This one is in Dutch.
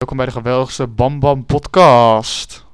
Welkom bij de geweldigste Bam Bam podcast.